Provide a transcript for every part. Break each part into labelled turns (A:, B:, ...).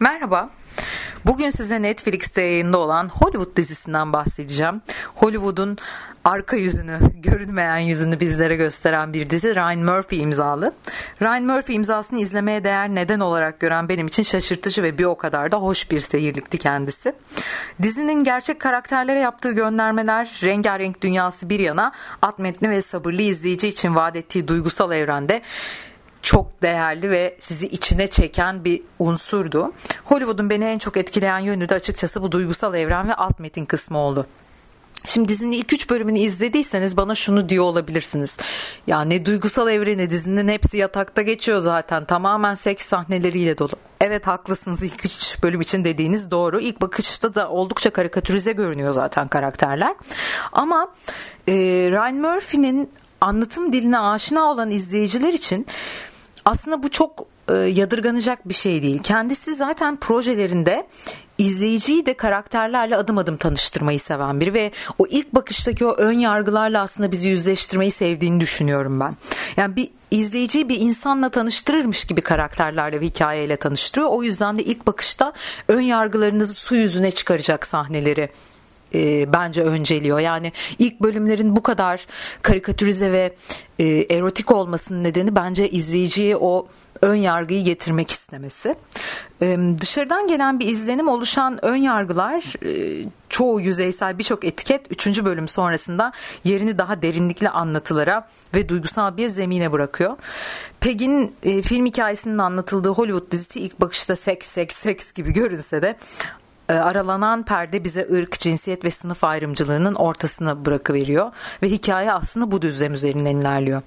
A: Merhaba. Bugün size Netflix'te yayında olan Hollywood dizisinden bahsedeceğim. Hollywood'un arka yüzünü, görünmeyen yüzünü bizlere gösteren bir dizi Ryan Murphy imzalı. Ryan Murphy imzasını izlemeye değer neden olarak gören benim için şaşırtıcı ve bir o kadar da hoş bir seyirlikti kendisi. Dizinin gerçek karakterlere yaptığı göndermeler, rengarenk dünyası bir yana, at metni ve sabırlı izleyici için vaat ettiği duygusal evrende çok değerli ve sizi içine çeken bir unsurdu. Hollywood'un beni en çok etkileyen yönü de açıkçası bu duygusal evren ve alt metin kısmı oldu. Şimdi dizinin ilk üç bölümünü izlediyseniz bana şunu diyor olabilirsiniz. Ya ne duygusal evreni dizinin hepsi yatakta geçiyor zaten. Tamamen seks sahneleriyle dolu. Evet haklısınız ilk üç bölüm için dediğiniz doğru. İlk bakışta da oldukça karikatürize görünüyor zaten karakterler. Ama e, Ryan Murphy'nin anlatım diline aşina olan izleyiciler için aslında bu çok e, yadırganacak bir şey değil. Kendisi zaten projelerinde izleyiciyi de karakterlerle adım adım tanıştırmayı seven biri ve o ilk bakıştaki o ön yargılarla aslında bizi yüzleştirmeyi sevdiğini düşünüyorum ben. Yani bir izleyiciyi bir insanla tanıştırırmış gibi karakterlerle ve hikayeyle tanıştırıyor. O yüzden de ilk bakışta ön yargılarınızı su yüzüne çıkaracak sahneleri e, bence önceliyor. Yani ilk bölümlerin bu kadar karikatürize ve e, erotik olmasının nedeni bence izleyiciye o ön yargıyı getirmek istemesi. E, dışarıdan gelen bir izlenim oluşan ön yargılar e, çoğu yüzeysel birçok etiket 3. bölüm sonrasında yerini daha derinlikli anlatılara ve duygusal bir zemine bırakıyor. Peg'in e, film hikayesinin anlatıldığı Hollywood dizisi ilk bakışta seks seks seks gibi görünse de aralanan perde bize ırk, cinsiyet ve sınıf ayrımcılığının ortasına bırakıveriyor ve hikaye aslında bu düzlem üzerinden ilerliyor.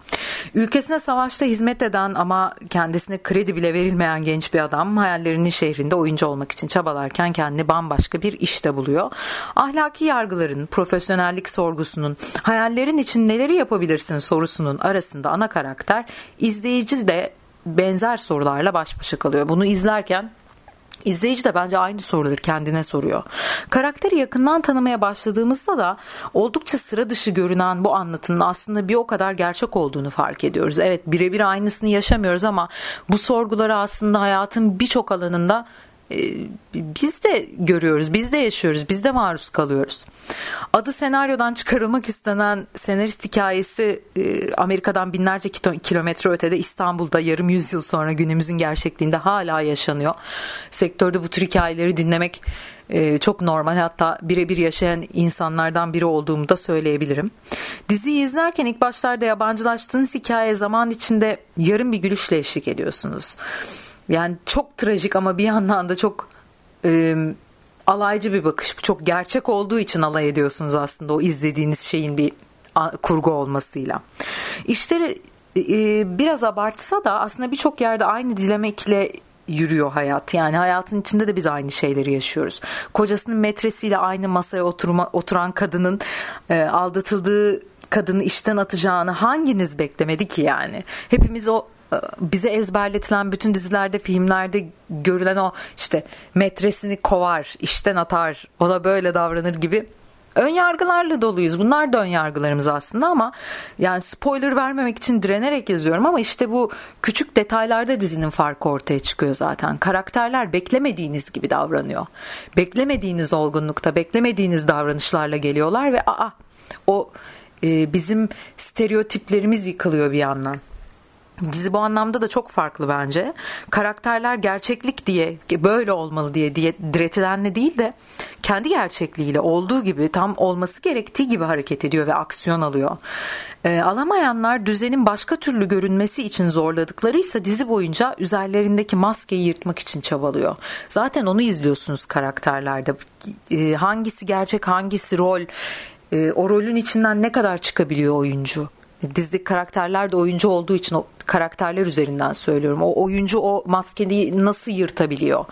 A: Ülkesine savaşta hizmet eden ama kendisine kredi bile verilmeyen genç bir adam hayallerinin şehrinde oyuncu olmak için çabalarken kendini bambaşka bir işte buluyor. Ahlaki yargıların, profesyonellik sorgusunun, hayallerin için neleri yapabilirsin sorusunun arasında ana karakter izleyici de benzer sorularla baş başa kalıyor. Bunu izlerken İzleyici de bence aynı soruları kendine soruyor. Karakteri yakından tanımaya başladığımızda da oldukça sıra dışı görünen bu anlatının aslında bir o kadar gerçek olduğunu fark ediyoruz. Evet birebir aynısını yaşamıyoruz ama bu sorguları aslında hayatın birçok alanında biz de görüyoruz, biz de yaşıyoruz, biz de maruz kalıyoruz. Adı senaryodan çıkarılmak istenen senarist hikayesi e, Amerika'dan binlerce kilometre ötede İstanbul'da yarım yüzyıl sonra günümüzün gerçekliğinde hala yaşanıyor. Sektörde bu tür hikayeleri dinlemek e, çok normal hatta birebir yaşayan insanlardan biri olduğumu da söyleyebilirim. Diziyi izlerken ilk başlarda yabancılaştığınız hikaye zaman içinde yarım bir gülüşle eşlik ediyorsunuz. Yani çok trajik ama bir yandan da çok e, alaycı bir bakış. Çok gerçek olduğu için alay ediyorsunuz aslında o izlediğiniz şeyin bir kurgu olmasıyla. İşleri e, biraz abartsa da aslında birçok yerde aynı dilemekle yürüyor hayat. Yani hayatın içinde de biz aynı şeyleri yaşıyoruz. Kocasının metresiyle aynı masaya oturma, oturan kadının e, aldatıldığı kadını işten atacağını hanginiz beklemedi ki yani? Hepimiz o bize ezberletilen bütün dizilerde, filmlerde görülen o işte metresini kovar, işten atar, ona böyle davranır gibi ön yargılarla doluyuz. Bunlar da ön yargılarımız aslında ama yani spoiler vermemek için direnerek yazıyorum ama işte bu küçük detaylarda dizinin farkı ortaya çıkıyor zaten. Karakterler beklemediğiniz gibi davranıyor. Beklemediğiniz olgunlukta, beklemediğiniz davranışlarla geliyorlar ve aa o e, bizim stereotiplerimiz yıkılıyor bir yandan. Dizi bu anlamda da çok farklı bence. Karakterler gerçeklik diye böyle olmalı diye, diye diretilenle değil de kendi gerçekliğiyle olduğu gibi tam olması gerektiği gibi hareket ediyor ve aksiyon alıyor. E, alamayanlar düzenin başka türlü görünmesi için zorladıklarıysa dizi boyunca üzerlerindeki maskeyi yırtmak için çabalıyor. Zaten onu izliyorsunuz karakterlerde. E, hangisi gerçek hangisi rol e, o rolün içinden ne kadar çıkabiliyor oyuncu dizideki karakterler de oyuncu olduğu için o karakterler üzerinden söylüyorum. O oyuncu o maskeyi nasıl yırtabiliyor?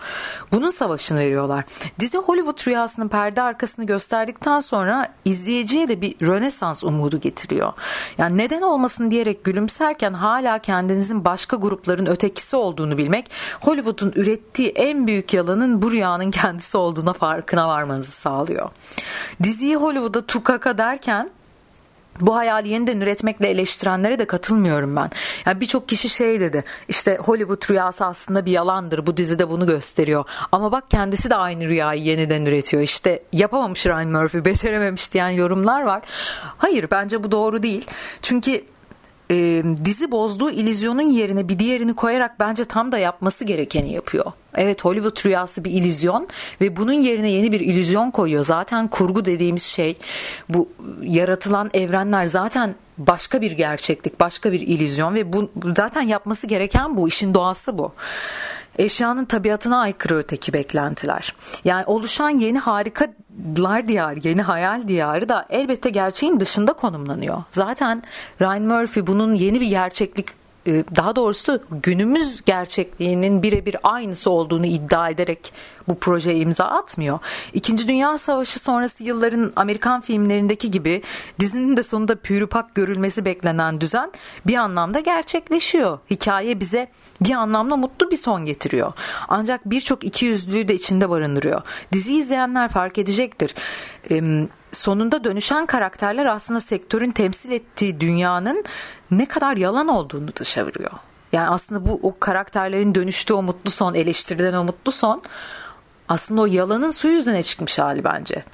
A: Bunun savaşını veriyorlar. Dizi Hollywood rüyasının perde arkasını gösterdikten sonra izleyiciye de bir rönesans umudu getiriyor. Yani neden olmasın diyerek gülümserken hala kendinizin başka grupların ötekisi olduğunu bilmek Hollywood'un ürettiği en büyük yalanın bu rüyanın kendisi olduğuna farkına varmanızı sağlıyor. Diziyi Hollywood'a tukaka derken bu hayali yeniden üretmekle eleştirenlere de katılmıyorum ben. Yani birçok kişi şey dedi. İşte Hollywood rüyası aslında bir yalandır. Bu dizide bunu gösteriyor. Ama bak kendisi de aynı rüyayı yeniden üretiyor. İşte yapamamış Ryan Murphy, becerememiş diyen yorumlar var. Hayır bence bu doğru değil. Çünkü e, dizi bozduğu ilizyonun yerine bir diğerini koyarak bence tam da yapması gerekeni yapıyor. Evet Hollywood rüyası bir ilizyon ve bunun yerine yeni bir ilizyon koyuyor. Zaten kurgu dediğimiz şey bu yaratılan evrenler zaten başka bir gerçeklik, başka bir ilizyon ve bu zaten yapması gereken bu, işin doğası bu eşyanın tabiatına aykırı öteki beklentiler. Yani oluşan yeni harikalar diyarı, yeni hayal diyarı da elbette gerçeğin dışında konumlanıyor. Zaten Ryan Murphy bunun yeni bir gerçeklik e, daha doğrusu günümüz gerçekliğinin birebir aynısı olduğunu iddia ederek bu projeye imza atmıyor. İkinci Dünya Savaşı sonrası yılların Amerikan filmlerindeki gibi dizinin de sonunda pürüpak görülmesi beklenen düzen bir anlamda gerçekleşiyor. Hikaye bize bir anlamda mutlu bir son getiriyor. Ancak birçok ikiyüzlülüğü de içinde barındırıyor. Dizi izleyenler fark edecektir. sonunda dönüşen karakterler aslında sektörün temsil ettiği dünyanın ne kadar yalan olduğunu dışa vuruyor. Yani aslında bu o karakterlerin dönüştüğü o mutlu son, eleştiriden o mutlu son aslında o yalanın su yüzüne çıkmış hali bence.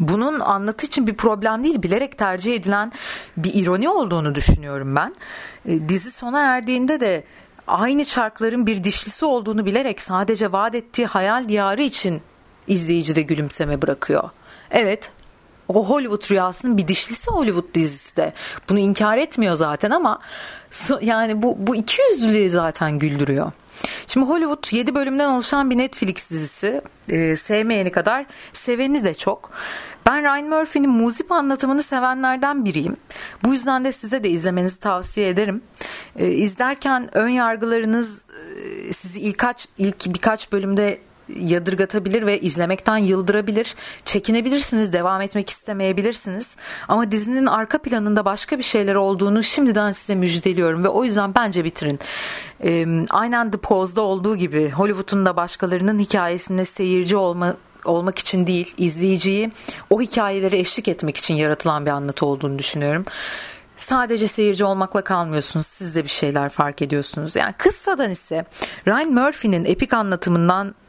A: Bunun anlatı için bir problem değil, bilerek tercih edilen bir ironi olduğunu düşünüyorum ben. E, dizi sona erdiğinde de aynı çarkların bir dişlisi olduğunu bilerek sadece vaat ettiği hayal diyarı için izleyici de gülümseme bırakıyor. Evet o Hollywood rüyasının bir dişlisi Hollywood dizisi de. Bunu inkar etmiyor zaten ama yani bu, bu iki yüzlülüğü zaten güldürüyor. Şimdi Hollywood 7 bölümden oluşan bir Netflix dizisi. Ee, sevmeyeni kadar seveni de çok. Ben Ryan Murphy'nin muzip anlatımını sevenlerden biriyim. Bu yüzden de size de izlemenizi tavsiye ederim. Ee, izlerken ön yargılarınız e, sizi ilk, ilk birkaç bölümde yadırgatabilir ve izlemekten yıldırabilir. Çekinebilirsiniz, devam etmek istemeyebilirsiniz. Ama dizinin arka planında başka bir şeyler olduğunu şimdiden size müjdeliyorum ve o yüzden bence bitirin. Ee, aynen The Pose'da olduğu gibi Hollywood'un da başkalarının hikayesinde seyirci olma olmak için değil, izleyiciyi o hikayelere eşlik etmek için yaratılan bir anlatı olduğunu düşünüyorum sadece seyirci olmakla kalmıyorsunuz. Siz de bir şeyler fark ediyorsunuz. Yani kıssadan ise Ryan Murphy'nin epik anlatımından e,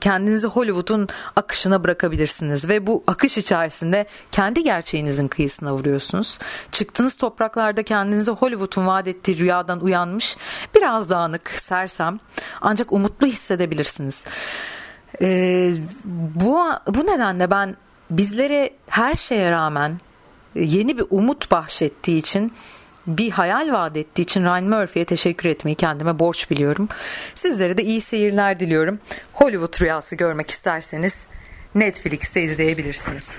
A: kendinizi Hollywood'un akışına bırakabilirsiniz ve bu akış içerisinde kendi gerçeğinizin kıyısına vuruyorsunuz. Çıktığınız topraklarda kendinizi Hollywood'un vaat ettiği rüyadan uyanmış, biraz dağınık, sersem ancak umutlu hissedebilirsiniz. Ee, bu, bu nedenle ben bizlere her şeye rağmen yeni bir umut bahşettiği için bir hayal vaat ettiği için Ryan Murphy'ye teşekkür etmeyi kendime borç biliyorum. Sizlere de iyi seyirler diliyorum. Hollywood rüyası görmek isterseniz Netflix'te izleyebilirsiniz.